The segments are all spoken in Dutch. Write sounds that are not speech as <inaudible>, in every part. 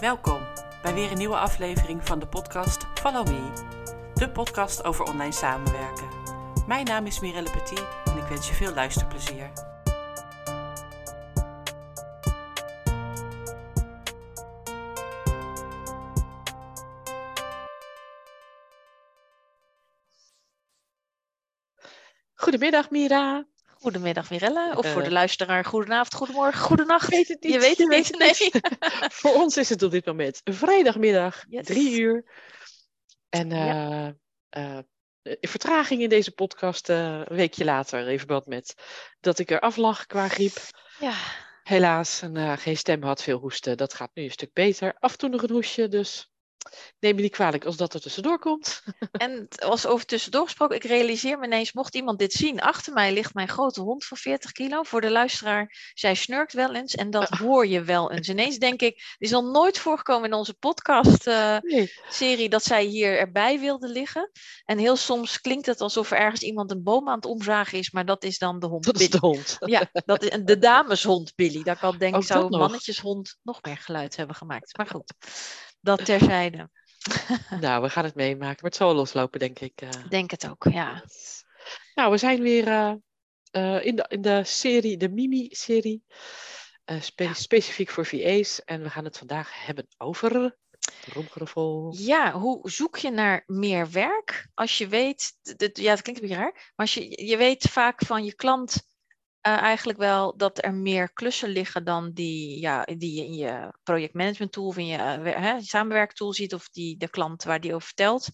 Welkom bij weer een nieuwe aflevering van de podcast Follow Me, de podcast over online samenwerken. Mijn naam is Mirelle Petit en ik wens je veel luisterplezier. Goedemiddag Mira. Goedemiddag Mirella, of voor de Eh. luisteraar, goedenavond, goedemorgen, goedenacht. Weet het niet. Je weet het niet, weet nee. het <laughs> Voor ons is het op dit moment vrijdagmiddag, Yes. drie uur. En Ja. eh, eh, in vertraging in deze podcast een weekje later, in verband met dat ik er af lag qua griep. Ja, Helaas, en, geen stem had, veel hoesten. Dat gaat nu een stuk beter. Af en toe nog een hoesje, dus neem me niet kwalijk als dat er tussendoor komt. <laughs> en als over tussendoor gesproken, ik realiseer me ineens, mocht iemand dit zien, achter mij ligt mijn grote hond van 40 kilo. Voor de luisteraar, zij snurkt wel eens en dat hoor je wel eens. Ineens denk ik, er is al nooit voorgekomen in onze podcast eh, Nee, dat zij hier erbij wilde liggen. En heel soms klinkt het alsof er ergens iemand een boom aan het omzagen is, maar dat is dan de hond. dat is de hond. <laughs> Ja, dat is de dameshond Billy. Dat kan denk ik zou een mannetjeshond nog meer geluid hebben gemaakt. Maar goed, dat terzijde. <laughs> Nou, we gaan het meemaken. Maar het zal loslopen, denk ik. eh. Ik Denk het ook, ja. Nou, we zijn weer eh, eh, in, de, in de serie, de Mimi-serie, spe- Ja. specifiek voor VA's. En we gaan het vandaag hebben over. Romgeroffel. Ja, hoe zoek je naar meer werk als je weet, ja, dat klinkt een beetje raar, maar als je, je weet vaak van je klant eh, eigenlijk wel dat er meer klussen liggen dan die, ja, die je in je projectmanagement tool of in je wer- hè, samenwerktool ziet of die de klant waar die over vertelt.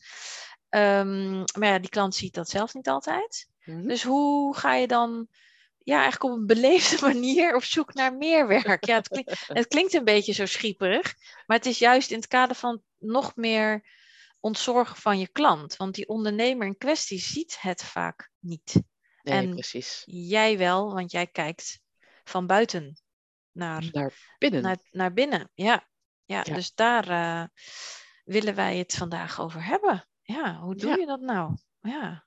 Ehm, maar ja, die klant ziet dat zelf niet altijd. Mhm. Dus hoe ga je dan ja, eigenlijk op een beleefde <laughs> manier op zoek naar meer werk? Ja, het, klinkt, het klinkt een beetje zo schieperig, maar het is juist in het kader van nog meer ontzorgen van je klant. Want die ondernemer in kwestie ziet het vaak niet. Nee, en- precies. Jij wel, want jij kijkt van buiten naar, Naar binnen. naar, naar binnen. Ja, ja, Ja. dus daar eh, willen wij het vandaag over hebben. Ja, hoe doe Ja. je dat nou? Ja,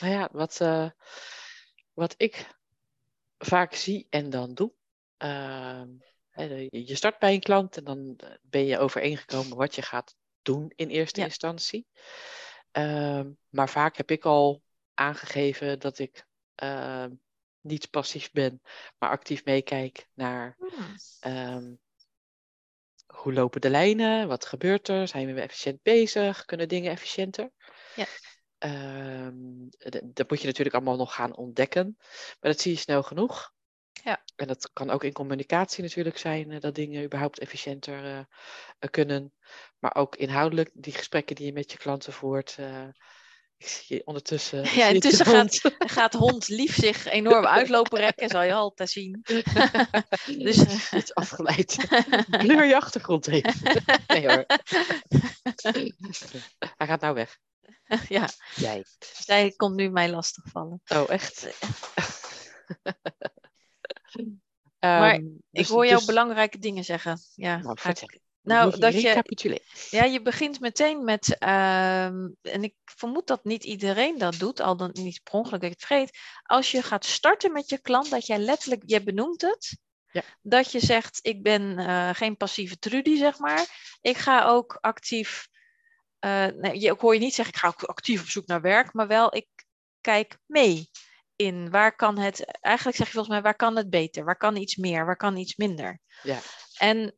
Nou ja, wat, eh, wat ik vaak zie en dan doe. de- je start bij een klant en dan eh, ben je overeengekomen wat je gaat doen in eerste Ja. instantie. Ehm, maar vaak heb ik al aangegeven dat ik ehm, niet passief ben, maar actief meekijk naar ehm, hoe lopen de lijnen, wat gebeurt er, zijn we efficiënt bezig, kunnen dingen efficiënter. Ja. Ehm, dat moet je natuurlijk allemaal nog gaan ontdekken, maar dat zie je snel genoeg. Ja. En dat kan ook in communicatie natuurlijk zijn, eh, dat dingen überhaupt efficiënter eh, kunnen. Maar ook inhoudelijk, die gesprekken die je met je klanten voert. eh, ik zie ondertussen. Ja, ik intussen. Dan <laughs> gaat hond lief zich enorm uitlopen rekken, zal je altijd zien. <laughs> dus, eh, Iets afgeleid. <laughs> Blur je achtergrond even. Nee hoor. Hij gaat nou weg. ja, Jij. zij komt nu mij lastigvallen. Oh, echt? Maar Ehm, ik dus- hoor jou dus- belangrijke dingen zeggen. Ja, Nou, ga ik-. Nou dat je, ja, je begint meteen met, ehm, en ik vermoed dat niet iedereen dat doet, al dan niet per ongeluk dat ik het vergeet. Als je gaat starten met je klant, dat jij letterlijk, je benoemt het, Ja. dat je zegt, ik ben eh, geen passieve Trudy, zeg maar. Ik ga ook actief, eh, nee, je, ik hoor je niet zeggen, ik ga ook actief op zoek naar werk, maar wel, ik kijk mee in waar kan het, eigenlijk zeg je volgens mij, waar kan het beter, waar kan iets meer, waar kan iets minder. Ja. En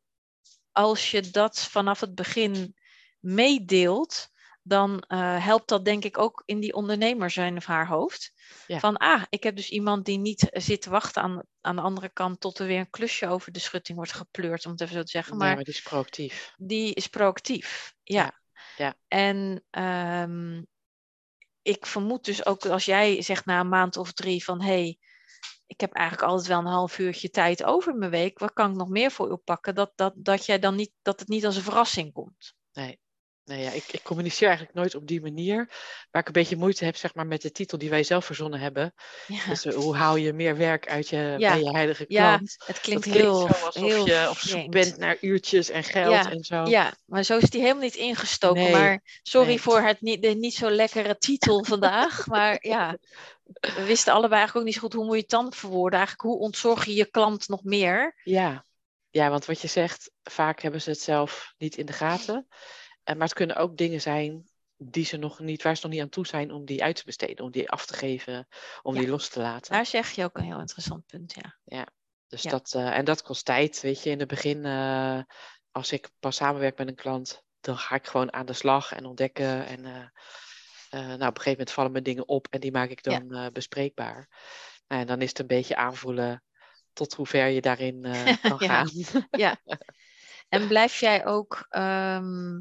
als je dat vanaf het begin meedeelt, dan eh, helpt dat denk ik ook in die ondernemer zijn of haar hoofd. Ja. Van, ah, ik heb dus iemand die niet zit te wachten aan, aan de andere kant tot er weer een klusje over de schutting wordt gepleurd, om het even zo te zeggen. Nee, Maar maar die is proactief. die is proactief. Ja. Ja, ja. En ehm, ik vermoed dus ook als jij zegt na een maand of drie van hé, hey, ik heb eigenlijk altijd wel een half uurtje tijd over in mijn week, wat kan ik nog meer voor u oppakken? Dat, dat, dat, jij dan niet, dat het niet als een verrassing komt. Nee. Nee, ja, ik, ik communiceer eigenlijk nooit op die manier. Waar ik een beetje moeite heb, zeg maar, met de titel die wij zelf verzonnen hebben. Ja, Dus eh, hoe haal je meer werk uit je, Ja. bij je huidige Ja, klant? het klinkt, heel, alsof heel je op zoek bent naar uurtjes en geld Ja, en zo. Ja, maar zo is die helemaal niet ingestoken. Nee, maar sorry nee. voor het niet, de niet zo lekkere titel vandaag. <laughs> maar ja, we wisten allebei eigenlijk ook niet zo goed hoe moet je het dan verwoorden. Eigenlijk hoe ontzorg je je klant nog meer? Ja, Ja, want wat je zegt, vaak hebben ze het zelf niet in de gaten. Eh, maar het kunnen ook dingen zijn die ze nog niet, waar ze nog niet aan toe zijn om die uit te besteden, om die af te geven, om Ja. die los te laten. Daar zeg je ook een heel interessant punt, ja. Dus Ja. dat, eh, en dat kost tijd. Weet je, in het begin, eh, als ik pas samenwerk met een klant, dan ga ik gewoon aan de slag en ontdekken. En nou, op een gegeven moment vallen me dingen op en die maak ik Ja. dan eh, bespreekbaar. Nou, en dan is het een beetje aanvoelen tot hoe ver je daarin <laughs> kan Ja. gaan. <laughs> En blijf jij ook ehm,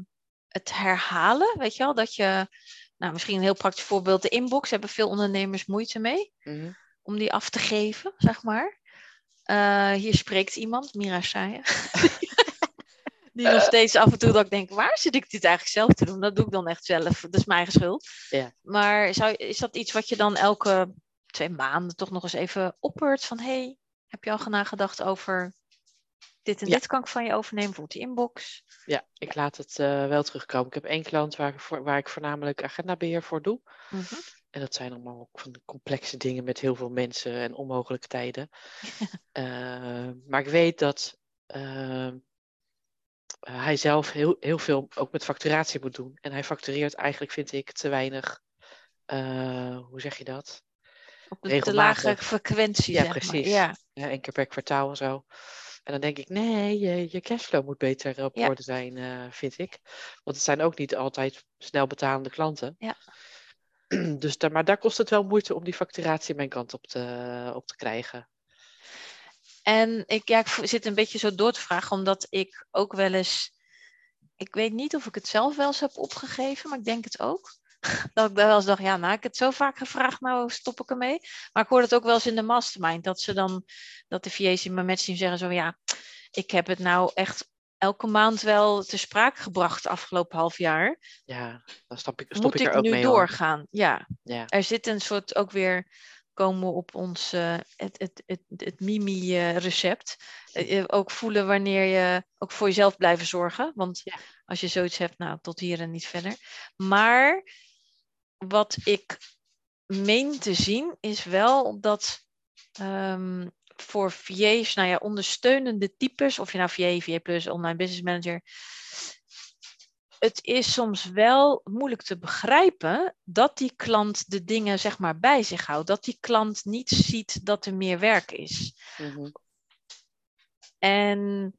het herhalen, weet je wel? Dat je, nou misschien een heel praktisch voorbeeld, de inbox hebben veel ondernemers moeite mee Mhm. om die af te geven, zeg maar. Eh, hier spreekt iemand, Mira Saaien. <laughs> Die nog steeds af en toe dat ik denk, waar zit ik dit eigenlijk zelf te doen? Dat doe ik dan echt zelf. Dat is mijn eigen schuld. Ja. Maar zou, is dat iets wat je dan elke twee maanden toch nog eens even oppert? Van, hey, heb je al nagedacht over dit en Ja. dit kan ik van je overnemen? Bijvoorbeeld die inbox. Ja, ik laat het eh, wel terugkomen. Ik heb één klant waar ik, voor, waar ik voornamelijk agendabeheer voor doe. Mhm. En dat zijn allemaal ook van de complexe dingen met heel veel mensen en onmogelijke tijden. <laughs> Eh, maar ik weet dat eh, hij zelf heel, heel veel ook met facturatie moet doen. En hij factureert eigenlijk, vind ik, te weinig. hoe zeg je dat? Op de, de Regelmatig. lage frequentie, Ja, zeg maar. precies. Ja, Ja, één keer per kwartaal en zo. En dan denk ik, nee, je, je cashflow moet beter op Ja. orde zijn, eh, vind ik. Want het zijn ook niet altijd snel betalende klanten. Ja. <clears throat> Dus daar, maar daar kost het wel moeite om die facturatie mijn kant op te, op te krijgen. En ik, ja, ik zit een beetje zo door te vragen, omdat ik ook wel eens. Ik weet niet of ik het zelf wel eens heb opgegeven, maar ik denk het ook. <laughs> Dat ik wel eens dacht, ja, nou, ik het zo vaak gevraagd, nou stop ik ermee. Maar ik hoor het ook wel eens in de mastermind, dat ze dan, dat de VA's in mijn matchteam zeggen zo, ja, ik heb het nou echt elke maand wel te sprake gebracht de afgelopen half jaar. Ja, dan stop ik, stop Moet ik ik, er ook nu mee. hoor. doorgaan? Ja, Ja. er zit een soort ook weer komen op ons eh, het, het, het, het Mimi-recept. ook voelen wanneer je ook voor jezelf blijven zorgen. Want Ja. als je zoiets hebt, nou tot hier en niet verder. Maar wat ik meen te zien is wel dat ehm, voor VA's, nou ja, ondersteunende types, of je nou VA, VA Plus, Online Business Manager, het is soms wel moeilijk te begrijpen dat die klant de dingen zeg maar bij zich houdt. Dat die klant niet ziet dat er meer werk is. Mhm. En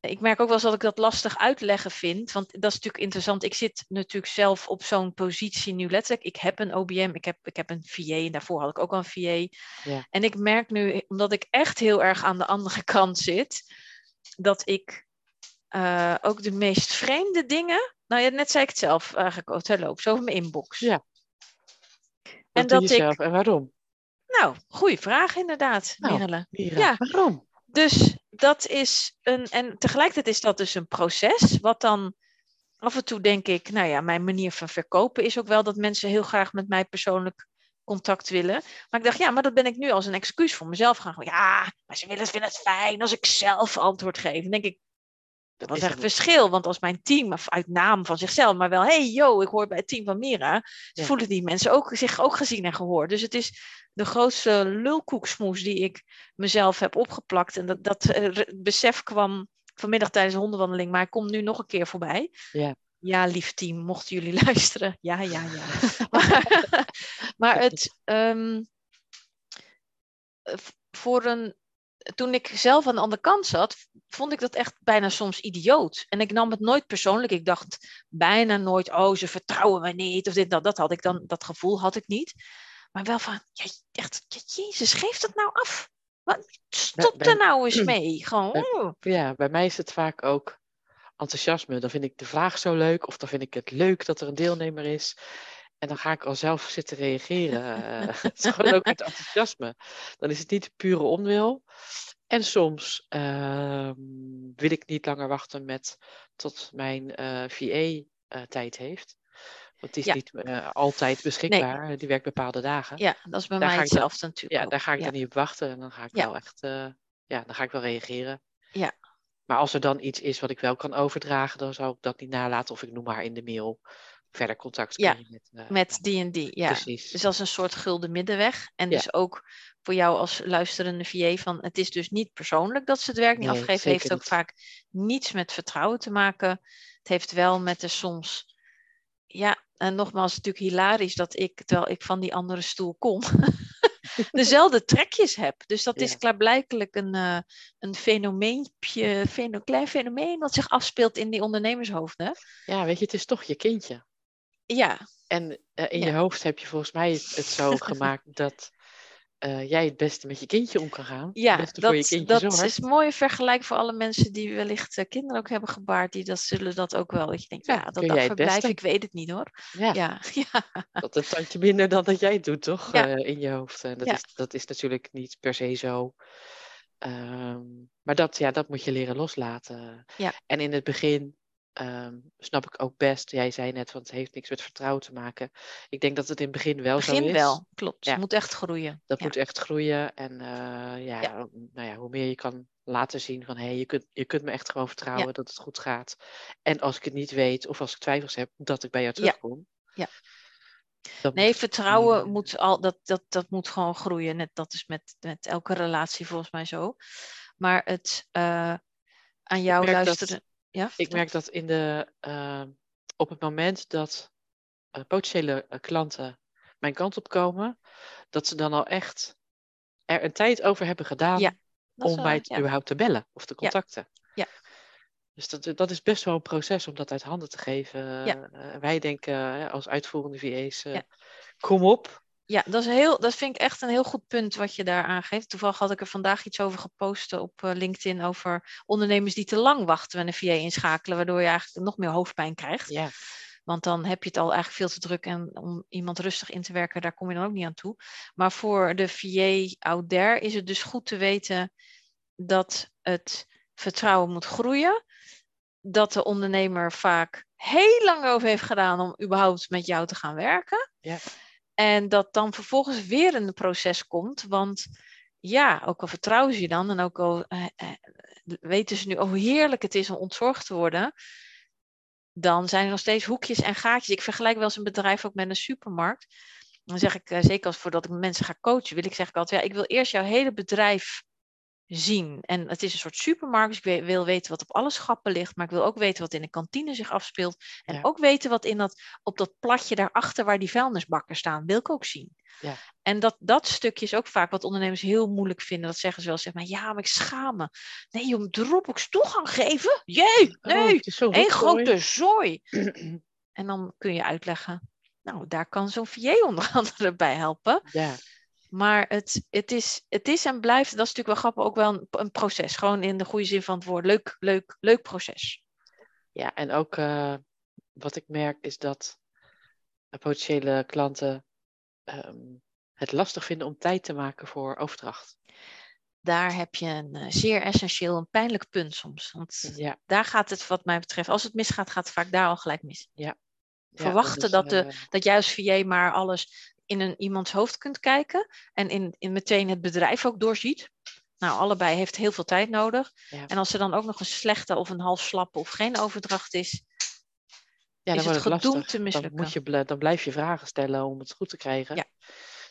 ik merk ook wel eens dat ik dat lastig uitleggen vind. Want dat is natuurlijk interessant. Ik zit natuurlijk zelf op zo'n positie nu letterlijk. Ik heb een OBM, ik heb, ik heb een VA en daarvoor had ik ook al een VA. Ja. En ik merk nu, omdat ik echt heel erg aan de andere <laughs> kant zit, dat ik eh, ook de meest vreemde dingen. Nou ja, net zei ik het zelf eigenlijk ook terloops, over mijn inbox. Ja. En Dat doe dat je ik-. En waarom? Nou, goede vraag inderdaad, Nou, Mirelle. Mira, Ja. Waarom? Dus dat is een. En tegelijkertijd is dat dus een proces. Wat dan af en toe denk ik, nou ja, mijn manier van verkopen is ook wel dat mensen heel graag met mij persoonlijk contact willen. Maar ik dacht, ja, maar dat ben ik nu als een excuus voor mezelf gaan. Ja, maar ze willen, vinden het fijn als ik zelf antwoord geef. Dan denk ik, dat is echt een- verschil. Want als mijn team, uit naam van zichzelf, maar wel, hey, yo, ik hoor bij het team van Mira, Ja. voelen die mensen ook, zich ook gezien en gehoord. Dus het is de grootste lulkoeksmoes die ik mezelf heb opgeplakt. En dat, dat eh, besef kwam vanmiddag tijdens de hondenwandeling, maar hij komt nu nog een keer voorbij. Ja. Ja, lief team, mochten jullie <laughs> luisteren. Ja, ja, ja. <laughs> maar, <laughs> maar het, ehm, eh, voor een, toen ik zelf aan de andere kant zat, vond ik dat echt bijna soms idioot. En ik nam het nooit persoonlijk. Ik dacht bijna nooit, oh, ze vertrouwen me niet. Of dit, dat, dat had ik dan, dat gevoel had ik niet. Maar wel van, ja, echt, jezus, geef dat nou af. Wat, stop bij- er nou eens <clears throat> mee. Gewoon, bij-. Ja, bij mij is het vaak ook enthousiasme. Dan vind ik de vraag zo leuk, of dan vind ik het leuk dat er een deelnemer is. En dan ga ik al zelf zitten reageren. <laughs> Eh, <laughs> het is gewoon ook met enthousiasme. Dan is het niet pure onwil. En soms ehm, wil ik niet langer wachten met tot mijn VA eh, tijd heeft. Want die is Ja. niet eh, altijd beschikbaar. Die werkt bepaalde dagen. Ja, dat is bij Daar mij dan- hetzelfde natuurlijk Ja, ook. daar ga ik ja. dan niet op wachten. En dan ga ik Ja. wel echt, eh, ja, dan ga ik wel reageren. Ja. Maar als er dan iets is wat ik wel kan overdragen, dan zou ik dat niet nalaten. Of ik noem maar in de mail verder contact Ja, met... eh, met die en die. Ja. Precies. Dus dat is een soort gulden middenweg. En dus ook voor jou als luisterende VA van het is dus niet persoonlijk dat ze het werk niet Nee, afgeven. zeker heeft ook niet. vaak niets met vertrouwen te maken. Het heeft wel met de soms. Ja, en nogmaals, natuurlijk hilarisch dat ik, terwijl ik van die andere stoel kom, <laughs> dezelfde trekjes heb. Dus dat is Ja. klaarblijkelijk een, eh een fenomeentje, feno, klein fenomeen wat zich afspeelt in die ondernemershoofden. Ja, weet je, het is toch je kindje. Ja, En eh, in Ja. je hoofd heb je volgens mij het, het zo <laughs> gemaakt dat eh, jij het beste met je kindje om kan gaan. Ja, dat, dat is een mooie vergelijk voor alle mensen die wellicht eh, kinderen ook hebben gebaard. Die dat zullen dat ook wel. Dat je denkt, Ja, ja, dat beste? ik weet het niet hoor. Ja, Ja, <laughs> ja, dat een tandje minder dan dat jij het doet, toch? Ja. In je hoofd. En dat, Ja. is, dat is natuurlijk niet per se zo. Ehm, maar dat, ja, dat moet je leren loslaten. Ja. En in het begin ehm, snap ik ook best. Jij zei net, want het heeft niks met vertrouwen te maken. Ik denk dat het in het begin wel zo begin is. wel. Klopt. Ja. Het moet echt groeien. Dat Ja. moet echt groeien. En eh, ja, Ja. Nou ja, hoe meer je kan laten zien van hé, hey, je, kunt, je kunt me echt gewoon vertrouwen dat het goed gaat. En als ik het niet weet of als ik twijfels heb, dat ik bij jou terugkom. Ja. Dat Nee, moet- vertrouwen moet al, dat, dat, dat moet gewoon groeien. Net, dat is met, met elke relatie volgens mij zo. Maar het eh, aan jou dat- luisteren. Ja, Ik merk dat in de, eh, op het moment dat eh, potentiële eh, klanten mijn kant op komen, dat ze dan al echt er een tijd over hebben gedaan Ja, om wel- mij te- ja. überhaupt te bellen of te contacten. Ja. Dus dat, dat is best wel een proces om dat uit handen te geven. Ja. Wij denken als uitvoerende VA's, kom op. Ja, dat, is heel, dat vind ik echt een heel goed punt wat je daar aangeeft. Toevallig had ik er vandaag iets over gepost op eh, LinkedIn over ondernemers die te lang wachten met een VA inschakelen, waardoor je eigenlijk nog meer hoofdpijn krijgt. Ja, Want dan heb je het al eigenlijk veel te druk en om iemand rustig in te werken, daar kom je dan ook niet aan toe. Maar voor de VA out there is het dus goed te weten dat het vertrouwen moet groeien. Dat de ondernemer vaak heel lang over heeft gedaan om überhaupt met jou te gaan werken. Ja. En dat dan vervolgens weer een proces komt. Want ja, ook al vertrouwen ze je dan en ook al eh, eh, weten ze nu hoe heerlijk het is om ontzorgd te worden dan zijn er nog steeds hoekjes en gaatjes. Ik vergelijk wel eens een bedrijf ook met een supermarkt. Dan zeg ik, eh, zeker als voordat ik mensen ga coachen, wil ik zeg ik altijd, ja, ik wil eerst jouw hele bedrijf zien. En het is een soort supermarkt, dus ik wil weten wat op alle schappen ligt, maar ik wil ook weten wat in de kantine zich afspeelt. En Ja. ook weten wat in dat, op dat platje daarachter waar die vuilnisbakken staan, wil ik ook zien. Ja. En dat, dat stukje is ook vaak wat ondernemers heel moeilijk vinden. Dat zeggen ze wel, zeg maar, ja, maar ik schaam me. Nee, joh, Dropbox toegang geven? Jee, Oh, nee, rotzooi. grote zooi. <clears throat> En dan kun je uitleggen, nou, daar kan zo'n VA onder andere bij helpen. Ja, Maar het, het, is, het is en blijft, dat is natuurlijk wel grappig, ook wel een, een proces. Gewoon in de goede zin van het woord. Leuk, leuk, leuk proces. ja, en ook eh, wat ik merk is dat potentiële klanten ehm, het lastig vinden om tijd te maken voor overdracht. Daar heb je een eh, zeer essentieel, een pijnlijk punt soms. Want Ja, daar gaat het, wat mij betreft, als het misgaat, gaat het vaak daar al gelijk mis. ja, Verwachten is, dat, de, eh, dat als VA maar alles in een iemands hoofd kunt kijken en in, in meteen het bedrijf ook doorziet. Nou, allebei heeft heel veel tijd nodig. Ja. En als er dan ook nog een slechte of een half slappe of geen overdracht is, ja, is dan het wordt gedoemd te Dan, mislukken. moet je, dan blijf je vragen stellen om het goed te krijgen. Ja.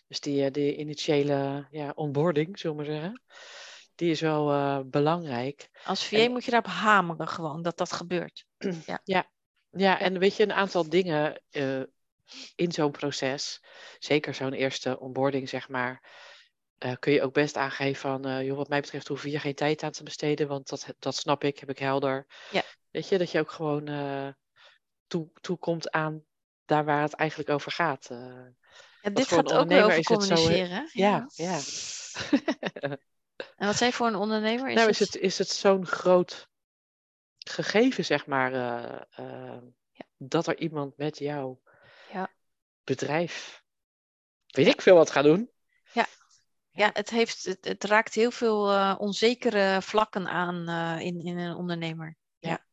Dus die, eh, die initiële ja, onboarding, zullen we maar zeggen, die is wel eh, belangrijk. als VA En- moet je daarop hameren gewoon, dat dat gebeurt. <clears throat> Ja, en weet je, een aantal dingen eh, in zo'n proces, zeker zo'n eerste onboarding, zeg maar, eh, kun je ook best aangeven van, eh, joh, wat mij betreft hoef je hier geen tijd aan te besteden, want dat, dat snap ik, heb ik helder. Ja. Weet je, dat je ook gewoon eh toe, toekomt aan daar waar het eigenlijk over gaat. En dit gaat ook over zo, communiceren. ja, ja. <laughs> En wat zei je voor een ondernemer? Is nou, het... is het, is het zo'n groot gegeven, zeg maar, eh, dat er iemand met jouw Ja. Bedrijf, weet ik veel wat gaat doen. Ja, het, heeft, het, het raakt heel veel eh, onzekere vlakken aan eh, in, in een ondernemer. Ja. Ja.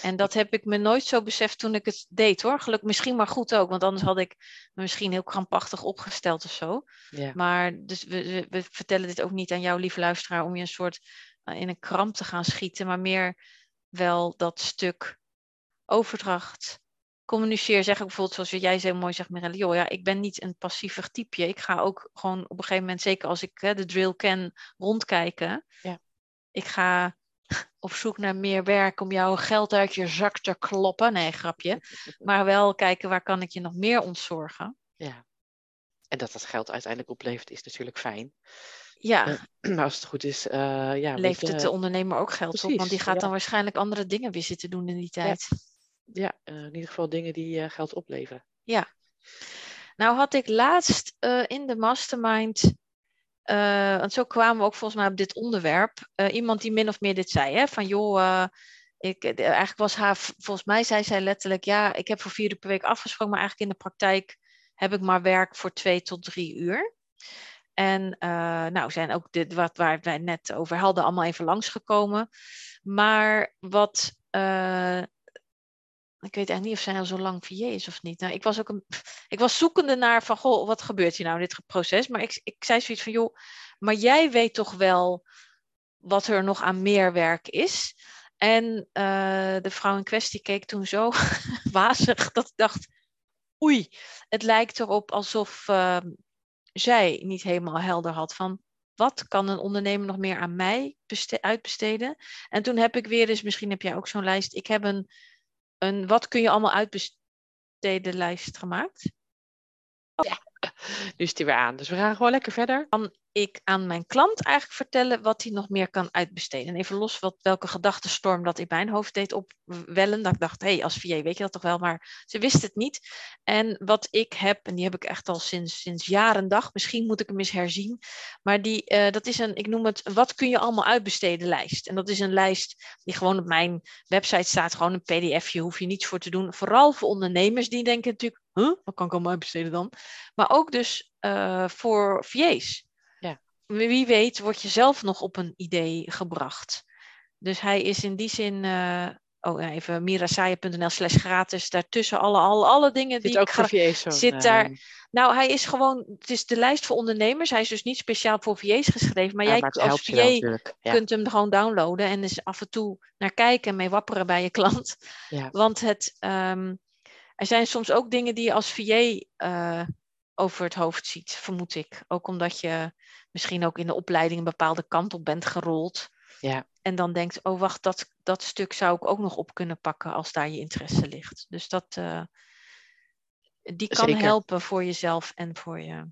En dat heb ik me nooit zo beseft toen ik het deed hoor. Gelukkig misschien maar goed ook, want anders had ik me misschien heel krampachtig opgesteld of zo. Ja, Maar dus we, we, we vertellen dit ook niet aan jou, lieve luisteraar, om je een soort eh, in een kramp te gaan schieten, maar meer wel dat stuk overdracht, communiceer, zeg ik bijvoorbeeld zoals jij zo mooi zegt, Mirelle, joh, ja, ik ben niet een passievig type. Ik ga ook gewoon op een gegeven moment, zeker als ik hè, de drill ken, rondkijken. Ja. Ik ga <laughs> op zoek naar meer werk om jouw geld uit je zak te kloppen. Nee, grapje. <laughs> Maar wel kijken waar kan ik je nog meer ontzorgen. Ja. En dat dat geld uiteindelijk oplevert is natuurlijk fijn. Ja, Eh, <clears throat> Maar als het goed is, eh, ja, levert het de ondernemer ook geld op, want die precies, gaat ja. dan waarschijnlijk andere dingen weer zitten doen in die tijd. ja, eh, in ieder geval dingen die eh, geld opleveren. Nou had ik laatst eh, in de mastermind, eh, want zo kwamen we ook volgens mij op dit onderwerp, iemand die min of meer dit zei, hè, van joh, ik, eigenlijk was haar, volgens mij zei zij letterlijk, ja, ik heb voor vier uur per week afgesproken, maar eigenlijk in de praktijk heb ik maar werk voor twee tot drie uur. En nou zijn ook dit wat waar wij net over hadden allemaal even langsgekomen. Maar wat ik weet eigenlijk niet of zij al zo lang VA is of niet. Nou, ik was ook een, <laughs> ik was zoekende naar van, goh, wat gebeurt hier nou in dit proces? Maar ik, ik zei zoiets van, joh, maar jij weet toch wel wat er nog aan meer werk is? En eh, de vrouw in kwestie keek toen zo <laughs> wazig dat ik dacht, oei, het lijkt erop alsof eh, zij niet helemaal helder had van, wat kan een ondernemer nog meer aan mij beste- uitbesteden? En toen heb ik weer eens, misschien heb jij ook zo'n lijst, ik heb een een wat kun je allemaal uitbesteden lijst gemaakt. Nu is die weer aan. Dus we gaan gewoon lekker verder. Ik aan mijn klant eigenlijk vertellen wat hij nog meer kan uitbesteden. En even los wat, welke gedachtenstorm dat in mijn hoofd deed opwellen. Dat ik dacht, hé, hey, als VJ weet je dat toch wel, maar ze wist het niet. En wat ik heb, en die heb ik echt al sinds, sinds jaren dag, misschien moet ik hem eens herzien. Maar die, eh, dat is een, ik noem het, wat kun je allemaal uitbesteden lijst. En dat is een lijst die gewoon op mijn website staat, gewoon een pdfje, hoef je niets voor te doen. Vooral voor ondernemers die denken natuurlijk, huh, wat kan ik allemaal uitbesteden dan? Maar ook dus eh, voor VA's. Wie weet word je zelf nog op een idee gebracht. Dus hij is in die zin, eh, oh even mirasaya.nl slash gratis, daartussen alle, alle, alle dingen die ook ik zit daar- Nou, hij is gewoon, het is de lijst voor ondernemers. Hij is dus niet speciaal voor VA's geschreven, maar ja, jij maar als VA. Ja. kunt hem gewoon downloaden en dus af en toe naar kijken en mee wapperen bij je klant. Ja. Want het, ehm, er zijn soms ook dingen die je als VA eh, over het hoofd ziet, vermoed ik. Ook omdat je misschien ook in de opleiding een bepaalde kant op bent gerold. Ja. En dan denkt, oh wacht, dat, dat stuk zou ik ook nog op kunnen pakken als daar je interesse ligt. Dus dat, eh, die kan Zeker. helpen voor jezelf en voor je.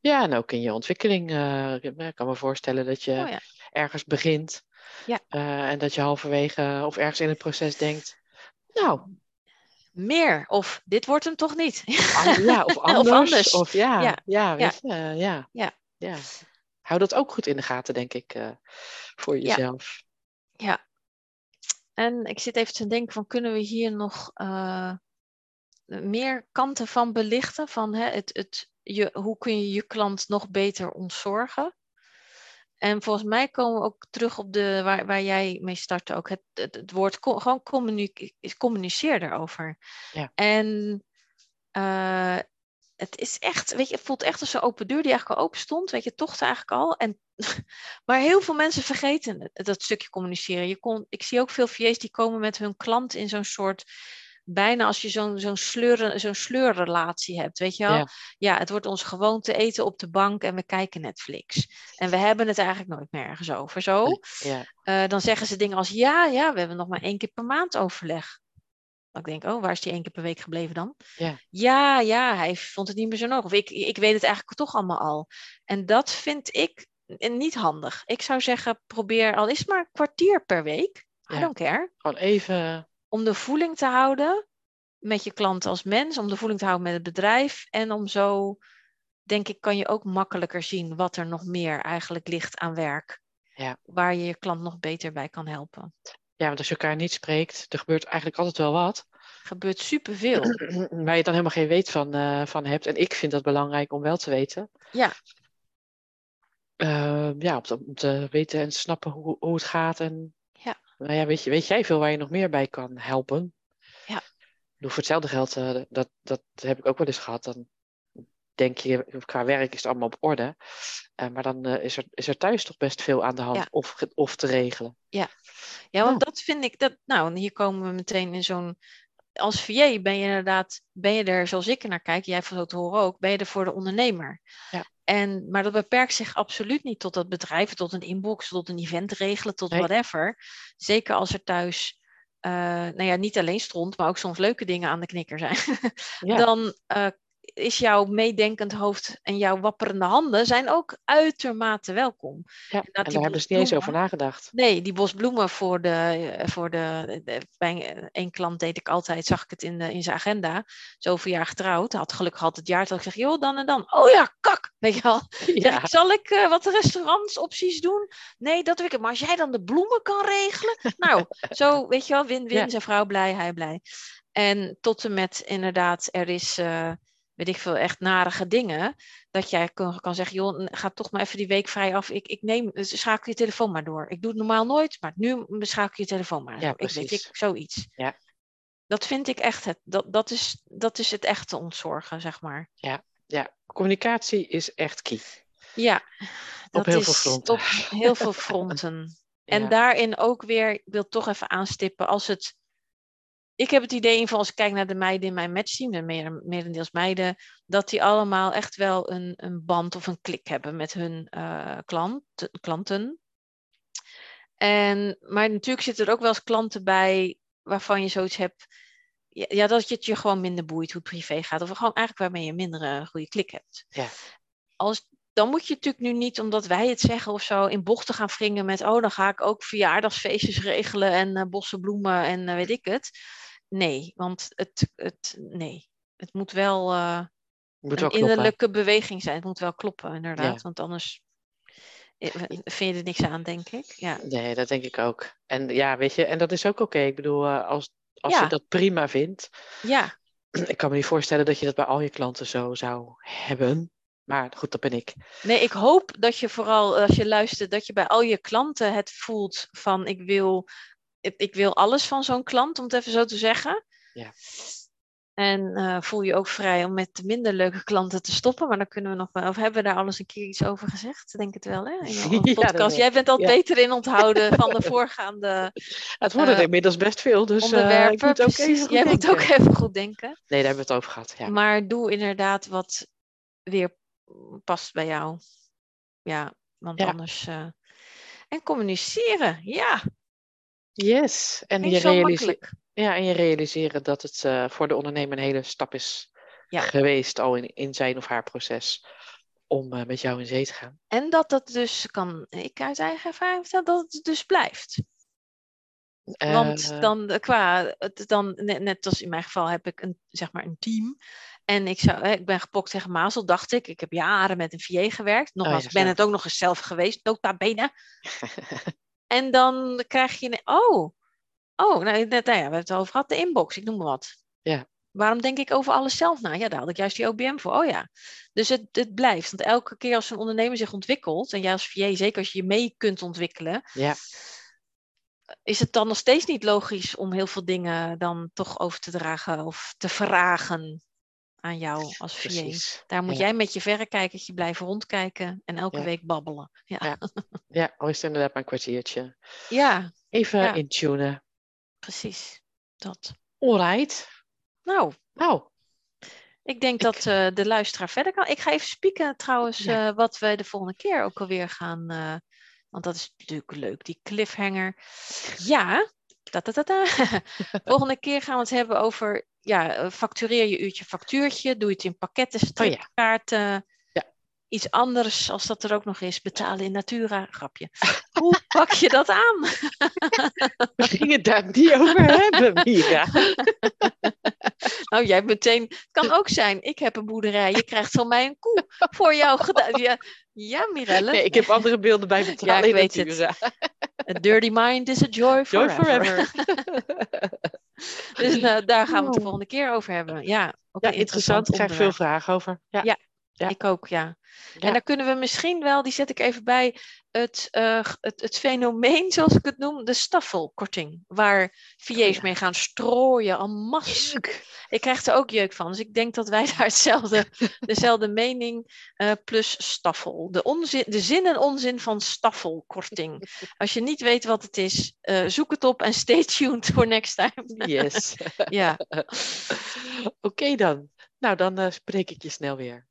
ja, en ook in je ontwikkeling. eh, ik kan me voorstellen dat je Oh ja. ergens begint. Ja. eh, en dat je halverwege of ergens in het proces denkt... Nou, Meer, of dit wordt hem toch niet. ja, of <laughs> Of anders. anders. Of ja, ja, Ja. weet je. ja. Ja. ja. Hou dat ook goed in de gaten, denk ik, eh, voor jezelf. Ja. En ik zit even te denken van kunnen we hier nog eh, meer kanten van belichten? Van hè, het, het, je, hoe kun je je klant nog beter ontzorgen? En volgens mij komen we ook terug op de waar, waar jij mee startte ook. Het, het, het woord gewoon communic is communiceer erover. Ja. En eh, het is echt, weet je, het voelt echt als een open deur die eigenlijk al open stond. Weet je, toch eigenlijk al. En, <laughs> maar heel veel mensen vergeten dat stukje communiceren. Je kon, ik zie ook veel VA's die komen met hun klant in zo'n soort, bijna als je zo'n zo'n sleur, zo'n sleurrelatie hebt, weet je wel. Ja. Ja. het wordt ons gewoon te eten op de bank en we kijken Netflix. En we hebben het eigenlijk nooit meer ergens over, zo. Ja. Eh, dan zeggen ze dingen als, ja, ja, we hebben nog maar één keer per maand overleg. Dan denk ik, oh, waar is die één keer per week gebleven dan? Ja. ja, ja, hij vond het niet meer zo nodig. Of ik, ik weet het eigenlijk toch allemaal al. En dat vind ik niet handig. Ik zou zeggen, probeer al is maar een kwartier per week. I Ja. don't care. Gewoon even... Om de voeling te houden met je klant als mens. Om de voeling te houden met het bedrijf. En om zo, denk ik, kan je ook makkelijker zien wat er nog meer eigenlijk ligt aan werk. Ja. Waar je je klant nog beter bij kan helpen. Ja, want als je elkaar niet spreekt, er gebeurt eigenlijk altijd wel wat. gebeurt superveel. <clears throat> Waar je dan helemaal geen weet van, eh, van hebt. En ik vind dat belangrijk om wel te weten. Ja. Eh, ja, om te, om te weten en te snappen hoe, hoe het gaat. En. Nou ja, weet, je, weet jij veel waar je nog meer bij kan helpen? Ja. Bedoel, Voor hetzelfde geld, eh, dat, dat heb ik ook wel eens gehad. Dan denk je, qua werk is het allemaal op orde. Eh, maar dan eh, is, er, is er thuis toch best veel aan de hand Ja. of, of te regelen. Ja, want dat vind ik, dat, nou, en hier komen we meteen in zo'n als VA ben je inderdaad, ben je er zoals ik er naar kijk, jij van zo te horen ook, ben je er voor de ondernemer. Ja. En, maar dat beperkt zich absoluut niet tot dat bedrijf, tot een inbox, tot een event regelen, tot Nee. whatever. Zeker als er thuis, eh, nou ja, niet alleen stront, maar ook soms leuke dingen aan de knikker zijn. <laughs> Ja. Dan eh, is jouw meedenkend hoofd en jouw wapperende handen zijn ook uitermate welkom. ja. En die daar hebben ze niet eens bosbloemen- over nagedacht. Nee, die bos bloemen voor de, voor de, de- bij één klant deed ik altijd, zag ik het in, de, in zijn agenda, zoveel jaar getrouwd. Hij had gelukkig altijd het jaar dat ik zeg, joh, dan en dan. Oh ja, kak, weet je wel. <laughs> Ja, ik, zal ik eh, wat restaurantsopties doen? Nee, dat wil ik. Maar als jij dan de bloemen kan regelen. Nou, <laughs> zo, weet je wel, win-win. Ja. Zijn vrouw blij, hij blij. En tot en met inderdaad, er is, eh, weet ik veel, echt narige dingen. Dat jij kan, kan zeggen, joh, ga toch maar even die week vrij af. Ik, ik neem, dus schakel je telefoon maar door. Ik doe het normaal nooit, maar nu schakel je telefoon maar Ja, door. Ik weet ik, zoiets. Ja. Dat vind ik echt, het, dat, dat, is, dat is het echte ontzorgen, zeg maar. ja, communicatie is echt key. Ja, dat heel is veel fronten. op heel veel <laughs> fronten. En Ja. daarin ook weer, ik wil toch even aanstippen, als het. Ik heb het idee, in als ik kijk naar de meiden in mijn matchteam, de meer, merendeels meiden, dat die allemaal echt wel een, een band of een klik hebben met hun eh, klant, klanten. En, maar natuurlijk zitten er ook wel eens klanten bij waarvan je zoiets hebt, ja, ja, dat je het je gewoon minder boeit hoe het privé gaat. Of gewoon eigenlijk waarmee je minder een goede klik hebt. Ja. Als, dan moet je natuurlijk nu niet, omdat wij het zeggen of zo, in bochten gaan wringen met, oh, dan ga ik ook verjaardagsfeestjes regelen en eh, bossen bloemen en eh, weet ik het. Nee, want het, het, nee. het moet wel eh, Moet wel een kloppen. innerlijke beweging zijn. Het moet wel kloppen, inderdaad. Ja. Want anders vind je er niks aan, denk ik. Ja. Nee, dat denk ik ook. En ja, weet je, en dat is ook oké. Ik bedoel, als, als Ja. je dat prima vindt. ja, <clears throat> Ik kan me niet voorstellen dat je dat bij al je klanten zo zou hebben. Maar goed, dat ben ik. Nee, ik hoop dat je vooral als je luistert, dat je bij al je klanten het voelt van ik wil, ik, wil alles van zo'n klant, om het even zo te zeggen. Ja. En eh, voel je ook vrij om met de minder leuke klanten te stoppen. Maar dan kunnen we nog wel, of hebben we daar alles een keer iets over gezegd? Denk het wel, hè? In <laughs> de podcast. Jij bent al Ja. beter in onthouden van de <laughs> voorgaande Het worden er Eh, inmiddels best veel, dus eh, onderwerpen. moet ook Precies. even goed Jij moet ook even goed denken. Nee, daar hebben we het over gehad. Ja. Maar doe inderdaad wat weer past bij jou. Ja, want Ja. anders. eh, En communiceren, ja, Yes. En je, niet zo realise- makkelijk. ja, en je realiseren dat het eh, voor de ondernemer een hele stap is Ja. geweest al in, in zijn of haar proces om eh, met jou in zee te gaan. En dat dat dus kan, ik uit eigen ervaring vertellen, dat het dus blijft. Want dan qua, dan, net, net als in mijn geval heb ik een, zeg maar een team. En ik, zou, ik ben gepokt tegen Mazel, dacht ik. Ik heb jaren met een VA gewerkt. Nogmaals, ja, ik ben het ook nog eens zelf geweest, nota bene. <laughs> En dan krijg je, een- oh, oh, nou, net, nou ja, we hebben het over gehad, de inbox, ik noem maar wat. Ja. Waarom denk ik over alles zelf na? Ja, daar had ik juist die OBM voor. Oh ja. Dus het, het blijft. Want elke keer als een ondernemer zich ontwikkelt, en jij als VA, zeker als je je mee kunt ontwikkelen, ja, is het dan nog steeds niet logisch om heel veel dingen dan toch over te dragen of te vragen aan jou als VA? Daar moet Ja. jij met je verrekijkertje blijven rondkijken en elke Ja. week babbelen. Ja, Ja. Ja, al is het inderdaad maar een kwartiertje. ja Even intunen. precies. Dat. Alright. Nou, Nou, ik denk Ik- dat eh, de luisteraar verder kan. Ik ga even spieken trouwens eh, wat we de volgende keer ook alweer gaan. eh, want dat is natuurlijk leuk, die cliffhanger. Ja, -ta -ta -ta. <laughs> volgende keer gaan we het hebben over. Ja, eh, factureer je uurtje factuurtje. Doe je het in pakketten, Oh ja. stripkaarten. Ja. Iets anders als dat er ook nog is. Betalen in natura. Grapje. <laughs> Hoe pak je dat aan? <laughs> we gingen het daar niet over hebben, Mira. <laughs> Nou, jij meteen. Het kan ook zijn. Ik heb een boerderij. Je krijgt van mij een koe voor jou gedaan. Ja, ja Mirelle. Nee, ik heb andere beelden bij betalen Ja, ik in weet het. Natura. A dirty mind is a joy Joy forever. Dus nou, daar gaan we het de Oh. volgende keer over hebben. Ja, ook Ja, een interessant. Daar krijg ik veel vragen over. Ja. Ja. Ja. Ik ook, ja. Ja. En daar kunnen we misschien wel, die zet ik even bij, het, eh, het, het fenomeen, zoals ik het noem, de staffelkorting. Waar VA's Oh ja. mee gaan strooien, en masse. Ik krijg er ook jeuk van. Dus ik denk dat wij <laughs> daar hetzelfde, <laughs> dezelfde mening eh, plus staffel. De, onzin, de zin en onzin van staffelkorting. <laughs> Als je niet weet wat het is, eh, zoek het op en stay tuned voor next time. Yes. ja, Oké dan. Nou, dan spreek ik je snel weer.